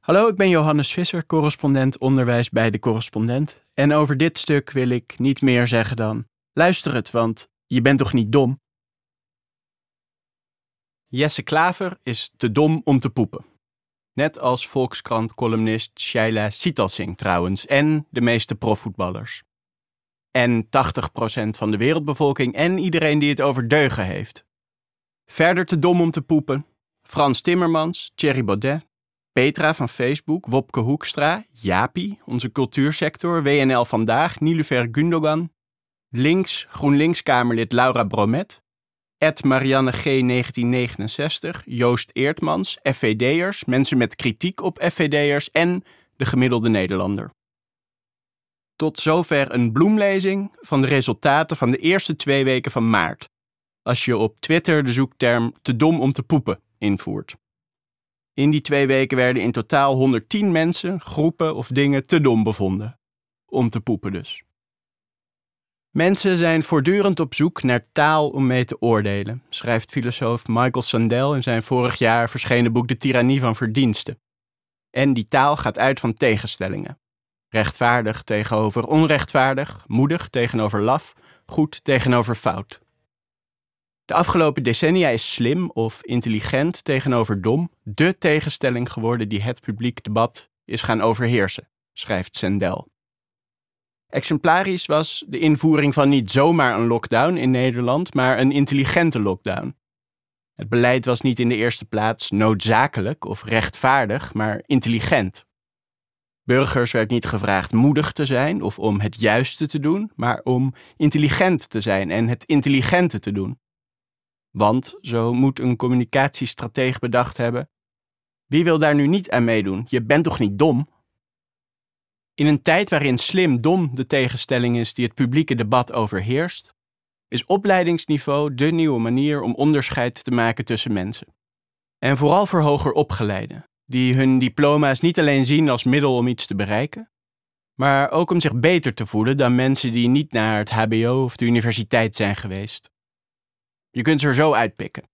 Hallo, ik ben Johannes Visser, correspondent onderwijs bij de correspondent. En over dit stuk wil ik niet meer zeggen dan: luister het, want je bent toch niet dom? Jesse Klaver is te dom om te poepen. Net als Volkskrant-columnist Shaila Sitalsing trouwens en de meeste profvoetballers. En 80% van de wereldbevolking en iedereen die het over deugen heeft. Verder te dom om te poepen. Frans Timmermans, Thierry Baudet, Petra van Facebook, Wopke Hoekstra, Japi, onze cultuursector, WNL Vandaag, Nilufer Gundogan, Links, GroenLinks-Kamerlid Laura Bromet, Ed Marianne G. 1969, Joost Eertmans, FVD'ers, mensen met kritiek op FVD'ers en de gemiddelde Nederlander. Tot zover een bloemlezing van de resultaten van de eerste twee weken van maart, als je op Twitter de zoekterm te dom om te poepen invoert. In die twee weken werden in totaal 110 mensen, groepen of dingen te dom bevonden. Om te poepen dus. Mensen zijn voortdurend op zoek naar taal om mee te oordelen, schrijft filosoof Michael Sandel in zijn vorig jaar verschenen boek De Tirannie van Verdiensten. En die taal gaat uit van tegenstellingen. Rechtvaardig tegenover onrechtvaardig, moedig tegenover laf, goed tegenover fout. De afgelopen decennia is slim of intelligent tegenover dom de tegenstelling geworden die het publiek debat is gaan overheersen, schrijft Sandel. Exemplarisch was de invoering van niet zomaar een lockdown in Nederland, maar een intelligente lockdown. Het beleid was niet in de eerste plaats noodzakelijk of rechtvaardig, maar intelligent. Burgers werd niet gevraagd moedig te zijn of om het juiste te doen, maar om intelligent te zijn en het intelligente te doen. Want, zo moet een communicatiestratege bedacht hebben, wie wil daar nu niet aan meedoen? Je bent toch niet dom? In een tijd waarin slim-dom de tegenstelling is die het publieke debat overheerst, is opleidingsniveau de nieuwe manier om onderscheid te maken tussen mensen. En vooral voor hoger opgeleiden, die hun diploma's niet alleen zien als middel om iets te bereiken, maar ook om zich beter te voelen dan mensen die niet naar het HBO of de universiteit zijn geweest. Je kunt ze er zo uitpikken.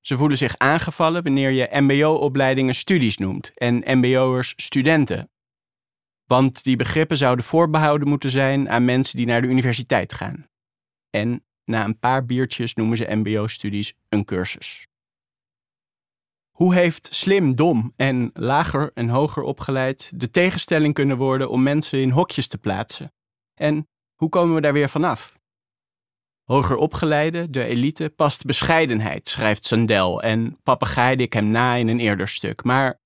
Ze voelen zich aangevallen wanneer je MBO-opleidingen studies noemt en MBO'ers studenten. Want die begrippen zouden voorbehouden moeten zijn aan mensen die naar de universiteit gaan. En na een paar biertjes noemen ze MBO-studies een cursus. Hoe heeft slim, dom en lager en hoger opgeleid de tegenstelling kunnen worden om mensen in hokjes te plaatsen? En hoe komen we daar weer vanaf? Hoger opgeleide, de elite, past bescheidenheid, schrijft Sandel en papegaaide ik hem na in een eerder stuk. Maar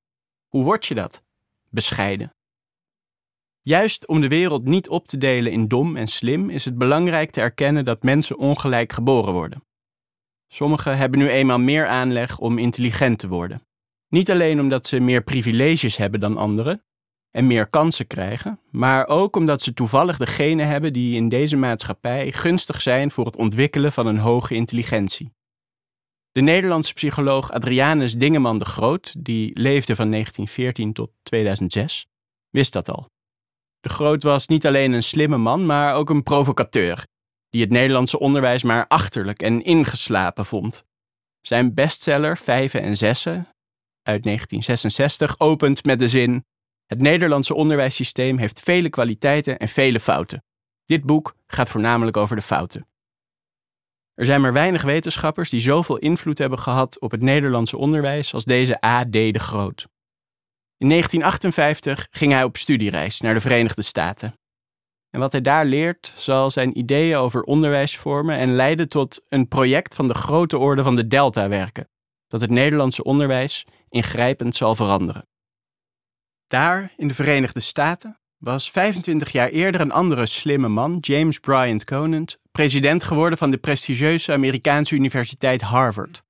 hoe word je dat? Bescheiden. Juist om de wereld niet op te delen in dom en slim is het belangrijk te erkennen dat mensen ongelijk geboren worden. Sommigen hebben nu eenmaal meer aanleg om intelligent te worden. Niet alleen omdat ze meer privileges hebben dan anderen, en meer kansen krijgen, maar ook omdat ze toevallig de genen hebben die in deze maatschappij gunstig zijn voor het ontwikkelen van een hoge intelligentie. De Nederlandse psycholoog Adrianus Dingeman de Groot, die leefde van 1914 tot 2006, wist dat al. De Groot was niet alleen een slimme man, maar ook een provocateur, die het Nederlandse onderwijs maar achterlijk en ingeslapen vond. Zijn bestseller Vijven en Zessen uit 1966 opent met de zin het Nederlandse onderwijssysteem heeft vele kwaliteiten en vele fouten. Dit boek gaat voornamelijk over de fouten. Er zijn maar weinig wetenschappers die zoveel invloed hebben gehad op het Nederlandse onderwijs als deze A.D. de Groot. In 1958 ging hij op studiereis naar de Verenigde Staten. En wat hij daar leert zal zijn ideeën over onderwijs vormen en leiden tot een project van de grote orde van de Delta werken, dat het Nederlandse onderwijs ingrijpend zal veranderen. Daar, in de Verenigde Staten, was 25 jaar eerder een andere slimme man, James Bryant Conant, president geworden van de prestigieuze Amerikaanse universiteit Harvard.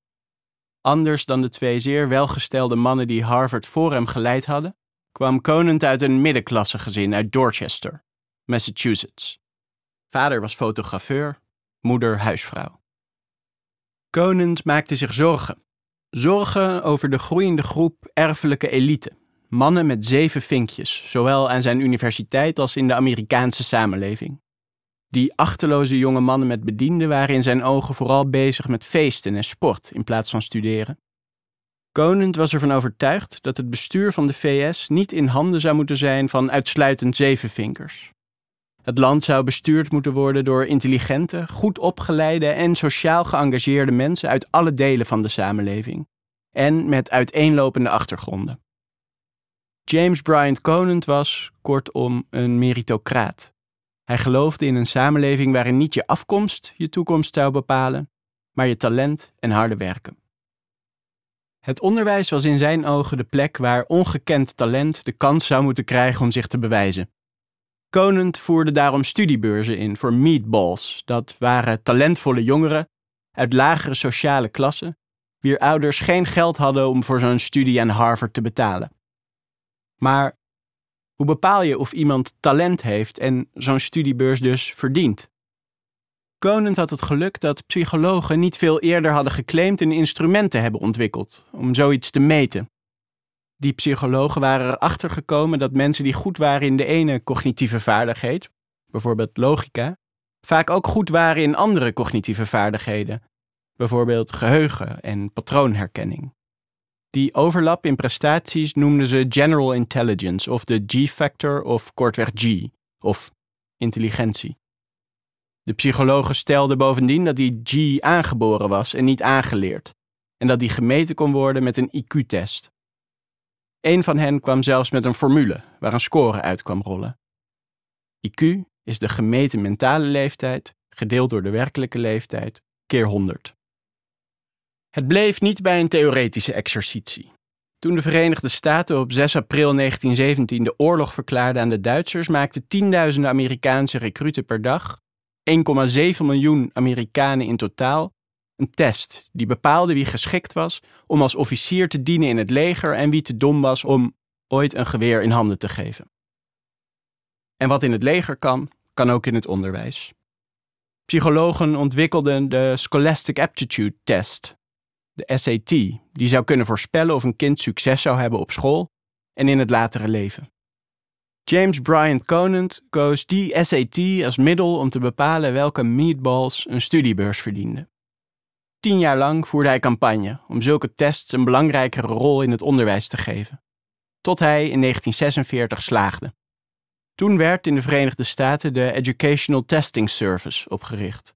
Anders dan de twee zeer welgestelde mannen die Harvard voor hem geleid hadden, kwam Conant uit een middenklasse gezin uit Dorchester, Massachusetts. Vader was fotografeur, moeder huisvrouw. Conant maakte zich zorgen. Zorgen over de groeiende groep erfelijke elite mannen met zeven vinkjes, zowel aan zijn universiteit als in de Amerikaanse samenleving. Die achterloze jonge mannen met bedienden waren in zijn ogen vooral bezig met feesten en sport in plaats van studeren. Conant was ervan overtuigd dat het bestuur van de VS niet in handen zou moeten zijn van uitsluitend zevenvinkers. Het land zou bestuurd moeten worden door intelligente, goed opgeleide en sociaal geëngageerde mensen uit alle delen van de samenleving en met uiteenlopende achtergronden. James Bryant Conant was, kortom, een meritocraat. Hij geloofde in een samenleving waarin niet je afkomst je toekomst zou bepalen, maar je talent en harde werken. Het onderwijs was in zijn ogen de plek waar ongekend talent de kans zou moeten krijgen om zich te bewijzen. Conant voerde daarom studiebeurzen in voor meatballs, dat waren talentvolle jongeren uit lagere sociale klassen, wier ouders geen geld hadden om voor zo'n studie aan Harvard te betalen. Maar hoe bepaal je of iemand talent heeft en zo'n studiebeurs dus verdient? Conant had het geluk dat psychologen niet veel eerder hadden geclaimd een instrument te hebben ontwikkeld om zoiets te meten. Die psychologen waren erachter gekomen dat mensen die goed waren in de ene cognitieve vaardigheid, bijvoorbeeld logica, vaak ook goed waren in andere cognitieve vaardigheden, bijvoorbeeld geheugen en patroonherkenning. Die overlap in prestaties noemden ze general intelligence of de G-factor of kortweg G, of intelligentie. De psychologen stelden bovendien dat die G aangeboren was en niet aangeleerd, en dat die gemeten kon worden met een IQ-test. Een van hen kwam zelfs met een formule waar een score uit kwam rollen. IQ is de gemeten mentale leeftijd gedeeld door de werkelijke leeftijd keer 100. Het bleef niet bij een theoretische exercitie. Toen de Verenigde Staten op 6 april 1917 de oorlog verklaarden aan de Duitsers, maakten tienduizenden Amerikaanse recruten per dag, 1,7 miljoen Amerikanen in totaal, een test die bepaalde wie geschikt was om als officier te dienen in het leger en wie te dom was om ooit een geweer in handen te geven. En wat in het leger kan, kan ook in het onderwijs. Psychologen ontwikkelden de Scholastic Aptitude Test, de SAT, die zou kunnen voorspellen of een kind succes zou hebben op school en in het latere leven. James Bryant Conant koos die SAT als middel om te bepalen welke meatballs een studiebeurs verdienden. Tien jaar lang voerde hij campagne om zulke tests een belangrijkere rol in het onderwijs te geven, tot hij in 1946 slaagde. Toen werd in de Verenigde Staten de Educational Testing Service opgericht.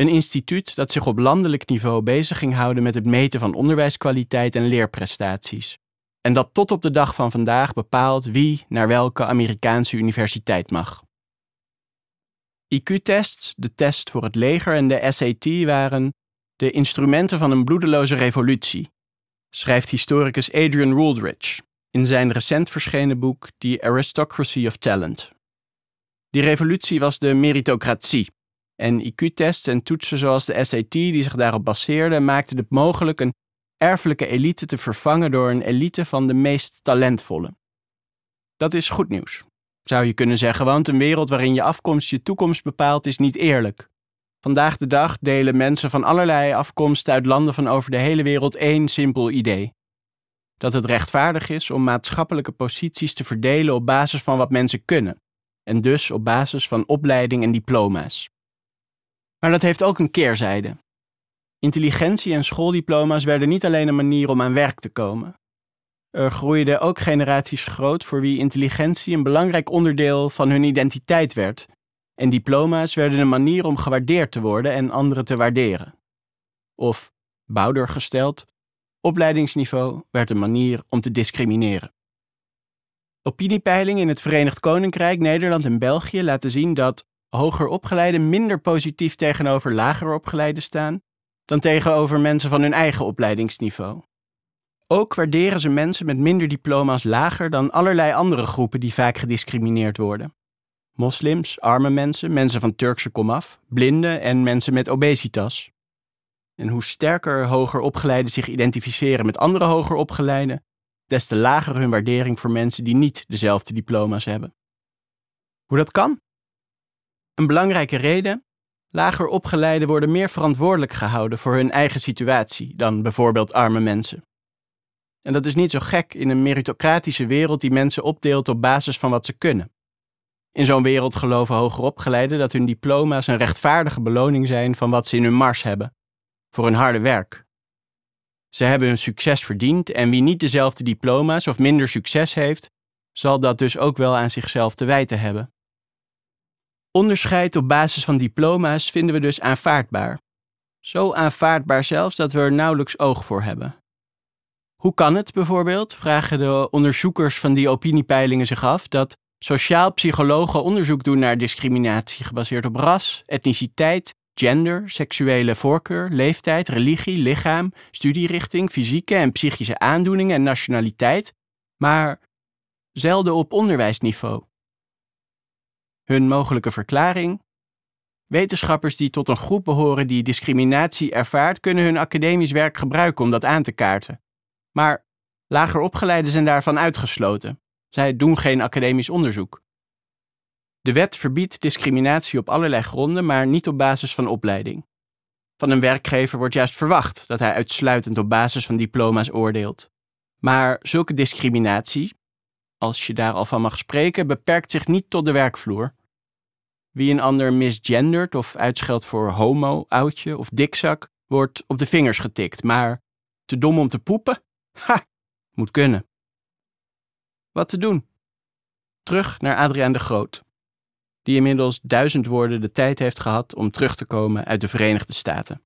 Een instituut dat zich op landelijk niveau bezig ging houden met het meten van onderwijskwaliteit en leerprestaties. En dat tot op de dag van vandaag bepaalt wie naar welke Amerikaanse universiteit mag. IQ-tests, de test voor het leger en de SAT waren de instrumenten van een bloedeloze revolutie, schrijft historicus Adrian Wooldridge in zijn recent verschenen boek The Aristocracy of Talent. Die revolutie was de meritocratie, en IQ-tests en toetsen zoals de SAT die zich daarop baseerden, maakten het mogelijk een erfelijke elite te vervangen door een elite van de meest talentvolle. Dat is goed nieuws, zou je kunnen zeggen, want een wereld waarin je afkomst je toekomst bepaalt is niet eerlijk. Vandaag de dag delen mensen van allerlei afkomsten uit landen van over de hele wereld één simpel idee. Dat het rechtvaardig is om maatschappelijke posities te verdelen op basis van wat mensen kunnen, en dus op basis van opleiding en diploma's. Maar dat heeft ook een keerzijde. Intelligentie en schooldiploma's werden niet alleen een manier om aan werk te komen. Er groeiden ook generaties groot voor wie intelligentie een belangrijk onderdeel van hun identiteit werd, en diploma's werden een manier om gewaardeerd te worden en anderen te waarderen. Of, bouwder gesteld, opleidingsniveau werd een manier om te discrimineren. Opiniepeiling in het Verenigd Koninkrijk, Nederland en België laten zien dat hoger opgeleiden minder positief tegenover lager opgeleiden staan dan tegenover mensen van hun eigen opleidingsniveau. Ook waarderen ze mensen met minder diploma's lager dan allerlei andere groepen die vaak gediscrimineerd worden. Moslims, arme mensen, mensen van Turkse komaf, blinden en mensen met obesitas. En hoe sterker hoger opgeleiden zich identificeren met andere hoger opgeleiden, des te lager hun waardering voor mensen die niet dezelfde diploma's hebben. Hoe dat kan? Een belangrijke reden: lager opgeleiden worden meer verantwoordelijk gehouden voor hun eigen situatie dan bijvoorbeeld arme mensen. En dat is niet zo gek in een meritocratische wereld die mensen opdeelt op basis van wat ze kunnen. In zo'n wereld geloven hoger opgeleiden dat hun diploma's een rechtvaardige beloning zijn van wat ze in hun mars hebben, voor hun harde werk. Ze hebben hun succes verdiend en wie niet dezelfde diploma's of minder succes heeft, zal dat dus ook wel aan zichzelf te wijten hebben. Onderscheid op basis van diploma's vinden we dus aanvaardbaar. Zo aanvaardbaar zelfs dat we er nauwelijks oog voor hebben. Hoe kan het bijvoorbeeld, vragen de onderzoekers van die opiniepeilingen zich af, dat sociaal psychologen onderzoek doen naar discriminatie gebaseerd op ras, etniciteit, gender, seksuele voorkeur, leeftijd, religie, lichaam, studierichting, fysieke en psychische aandoeningen en nationaliteit, maar zelden op onderwijsniveau. Hun mogelijke verklaring? Wetenschappers die tot een groep behoren die discriminatie ervaart, kunnen hun academisch werk gebruiken om dat aan te kaarten. Maar lager opgeleiden zijn daarvan uitgesloten. Zij doen geen academisch onderzoek. De wet verbiedt discriminatie op allerlei gronden, maar niet op basis van opleiding. Van een werkgever wordt juist verwacht dat hij uitsluitend op basis van diploma's oordeelt. Maar zulke discriminatie, als je daar al van mag spreken, beperkt zich niet tot de werkvloer. Wie een ander misgendert of uitscheldt voor homo, oudje of dikzak, wordt op de vingers getikt, maar te dom om te poepen? Ha, moet kunnen. Wat te doen? Terug naar Adriaan de Groot, die inmiddels duizend woorden de tijd heeft gehad om terug te komen uit de Verenigde Staten.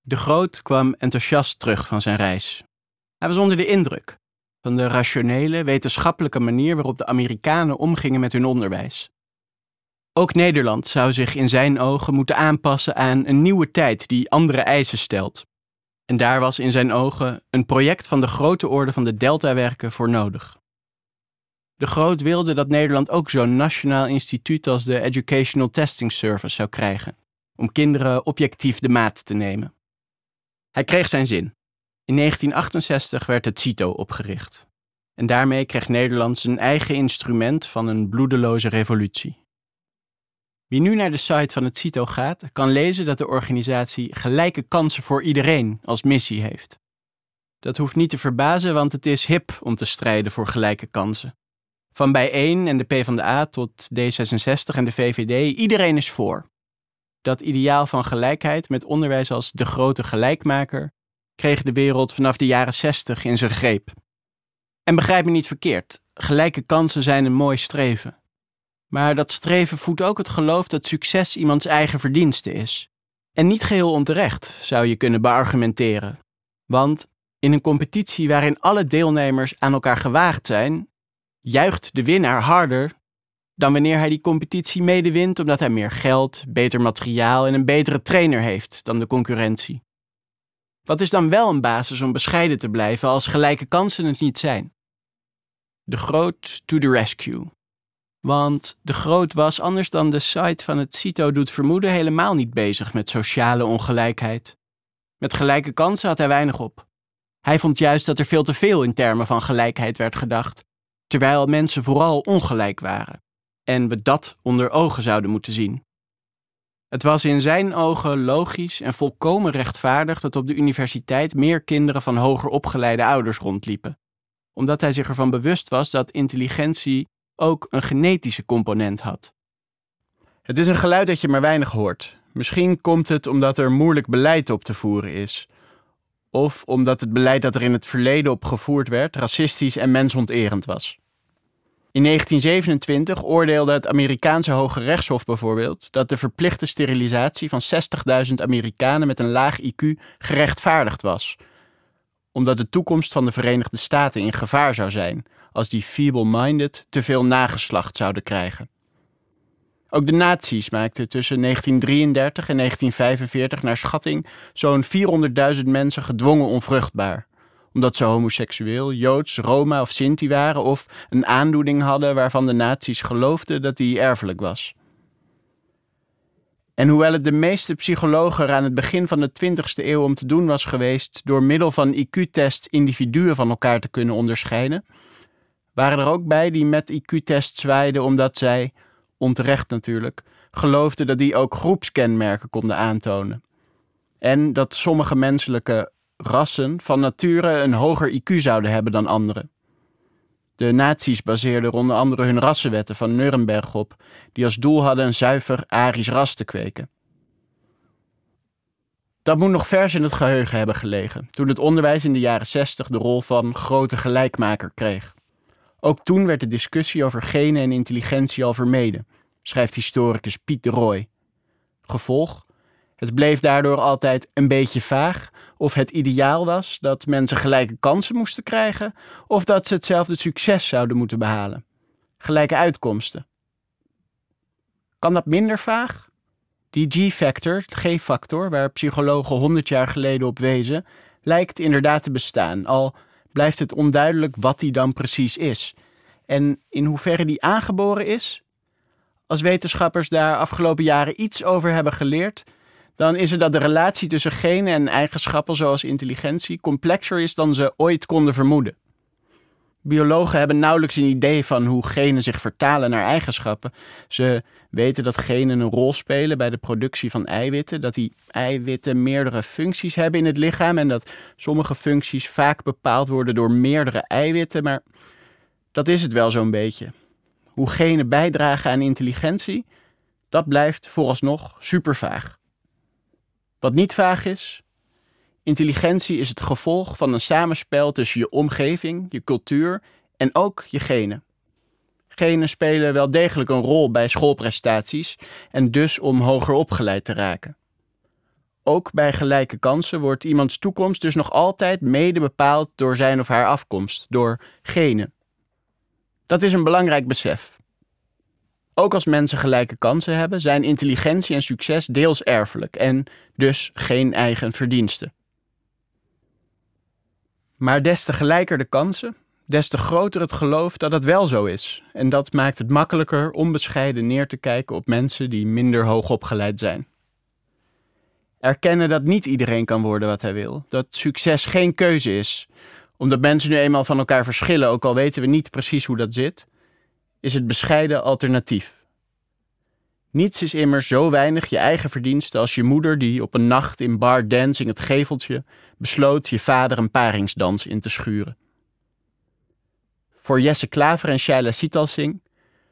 De Groot kwam enthousiast terug van zijn reis. Hij was onder de indruk van de rationele, wetenschappelijke manier waarop de Amerikanen omgingen met hun onderwijs. Ook Nederland zou zich in zijn ogen moeten aanpassen aan een nieuwe tijd die andere eisen stelt. En daar was in zijn ogen een project van de grote orde van de Deltawerken voor nodig. De Groot wilde dat Nederland ook zo'n nationaal instituut als de Educational Testing Service zou krijgen, om kinderen objectief de maat te nemen. Hij kreeg zijn zin. In 1968 werd het CITO opgericht. En daarmee kreeg Nederland zijn eigen instrument van een bloedeloze revolutie. Wie nu naar de site van het CITO gaat, kan lezen dat de organisatie gelijke kansen voor iedereen als missie heeft. Dat hoeft niet te verbazen, want het is hip om te strijden voor gelijke kansen. Van bij 1 en de PvdA tot D66 en de VVD, iedereen is voor. Dat ideaal van gelijkheid met onderwijs als de grote gelijkmaker kreeg de wereld vanaf de jaren 60 in zijn greep. En begrijp me niet verkeerd, gelijke kansen zijn een mooi streven. Maar dat streven voedt ook het geloof dat succes iemands eigen verdienste is. En niet geheel onterecht, zou je kunnen beargumenteren. Want in een competitie waarin alle deelnemers aan elkaar gewaagd zijn, juicht de winnaar harder dan wanneer hij die competitie mede wint omdat hij meer geld, beter materiaal en een betere trainer heeft dan de concurrentie. Wat is dan wel een basis om bescheiden te blijven als gelijke kansen het niet zijn? De Groot to the rescue. Want de Groot was, anders dan de site van het CITO doet vermoeden, helemaal niet bezig met sociale ongelijkheid. Met gelijke kansen had hij weinig op. Hij vond juist dat er veel te veel in termen van gelijkheid werd gedacht, terwijl mensen vooral ongelijk waren, en we dat onder ogen zouden moeten zien. Het was in zijn ogen logisch en volkomen rechtvaardig dat op de universiteit meer kinderen van hoger opgeleide ouders rondliepen, omdat hij zich ervan bewust was dat intelligentie ook een genetische component had. Het is een geluid dat je maar weinig hoort. Misschien komt het omdat er moeilijk beleid op te voeren is. Of omdat het beleid dat er in het verleden op gevoerd werd racistisch en mensonterend was. In 1927 oordeelde het Amerikaanse Hoge Rechtshof bijvoorbeeld dat de verplichte sterilisatie van 60.000 Amerikanen met een laag IQ gerechtvaardigd was, omdat de toekomst van de Verenigde Staten in gevaar zou zijn als die feeble-minded te veel nageslacht zouden krijgen. Ook de nazi's maakten tussen 1933 en 1945 naar schatting zo'n 400.000 mensen gedwongen onvruchtbaar, omdat ze homoseksueel, joods, Roma of Sinti waren of een aandoening hadden waarvan de nazi's geloofden dat die erfelijk was. En hoewel het de meeste psychologen aan het begin van de 20ste eeuw om te doen was geweest door middel van IQ-tests individuen van elkaar te kunnen onderscheiden, waren er ook bij die met IQ-tests zwaaiden omdat zij, onterecht natuurlijk, geloofden dat die ook groepskenmerken konden aantonen. En dat sommige menselijke rassen van nature een hoger IQ zouden hebben dan anderen. De nazi's baseerden onder andere hun rassenwetten van Nuremberg op, die als doel hadden een zuiver Arisch ras te kweken. Dat moet nog vers in het geheugen hebben gelegen, toen het onderwijs in de jaren 60 de rol van grote gelijkmaker kreeg. Ook toen werd de discussie over genen en intelligentie al vermeden, schrijft historicus Piet de Roy. Gevolg? Het bleef daardoor altijd een beetje vaag of het ideaal was dat mensen gelijke kansen moesten krijgen of dat ze hetzelfde succes zouden moeten behalen. Gelijke uitkomsten. Kan dat minder vaag? Die G-factor, G-factor, waar psychologen honderd jaar geleden op wezen, lijkt inderdaad te bestaan, al blijft het onduidelijk wat die dan precies is. En in hoeverre die aangeboren is? Als wetenschappers daar afgelopen jaren iets over hebben geleerd, dan is het dat de relatie tussen genen en eigenschappen zoals intelligentie complexer is dan ze ooit konden vermoeden. Biologen hebben nauwelijks een idee van hoe genen zich vertalen naar eigenschappen. Ze weten dat genen een rol spelen bij de productie van eiwitten, dat die eiwitten meerdere functies hebben in het lichaam en dat sommige functies vaak bepaald worden door meerdere eiwitten, maar dat is het wel zo'n beetje. Hoe genen bijdragen aan intelligentie, dat blijft vooralsnog super vaag. Wat niet vaag is, Intelligentie is het gevolg van een samenspel tussen je omgeving, je cultuur en ook je genen. Genen spelen wel degelijk een rol bij schoolprestaties en dus om hoger opgeleid te raken. Ook bij gelijke kansen wordt iemands toekomst dus nog altijd mede bepaald door zijn of haar afkomst, door genen. Dat is een belangrijk besef. Ook als mensen gelijke kansen hebben, zijn intelligentie en succes deels erfelijk en dus geen eigen verdiensten. Maar des te gelijker de kansen, des te groter het geloof dat het wel zo is. En dat maakt het makkelijker onbescheiden neer te kijken op mensen die minder hoog opgeleid zijn. Erkennen dat niet iedereen kan worden wat hij wil, dat succes geen keuze is, omdat mensen nu eenmaal van elkaar verschillen, ook al weten we niet precies hoe dat zit, is het bescheiden alternatief. Niets is immers zo weinig je eigen verdienste als je moeder die op een nacht in bar dancing het geveltje besloot je vader een paringsdans in te schuren. Voor Jesse Klaver en Shaila Sitalsing,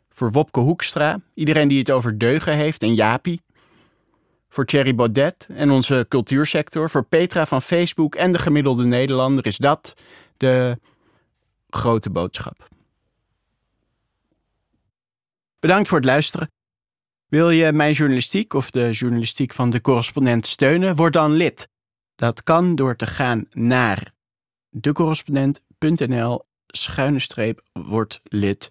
voor Wopke Hoekstra, iedereen die het over deugen heeft en Japi, voor Thierry Baudet en onze cultuursector, voor Petra van Facebook en de gemiddelde Nederlander is dat de grote boodschap. Bedankt voor het luisteren. Wil je mijn journalistiek of de journalistiek van de correspondent steunen? Word dan lid. Dat kan door te gaan naar decorrespondent.nl schuine streep wordt lid.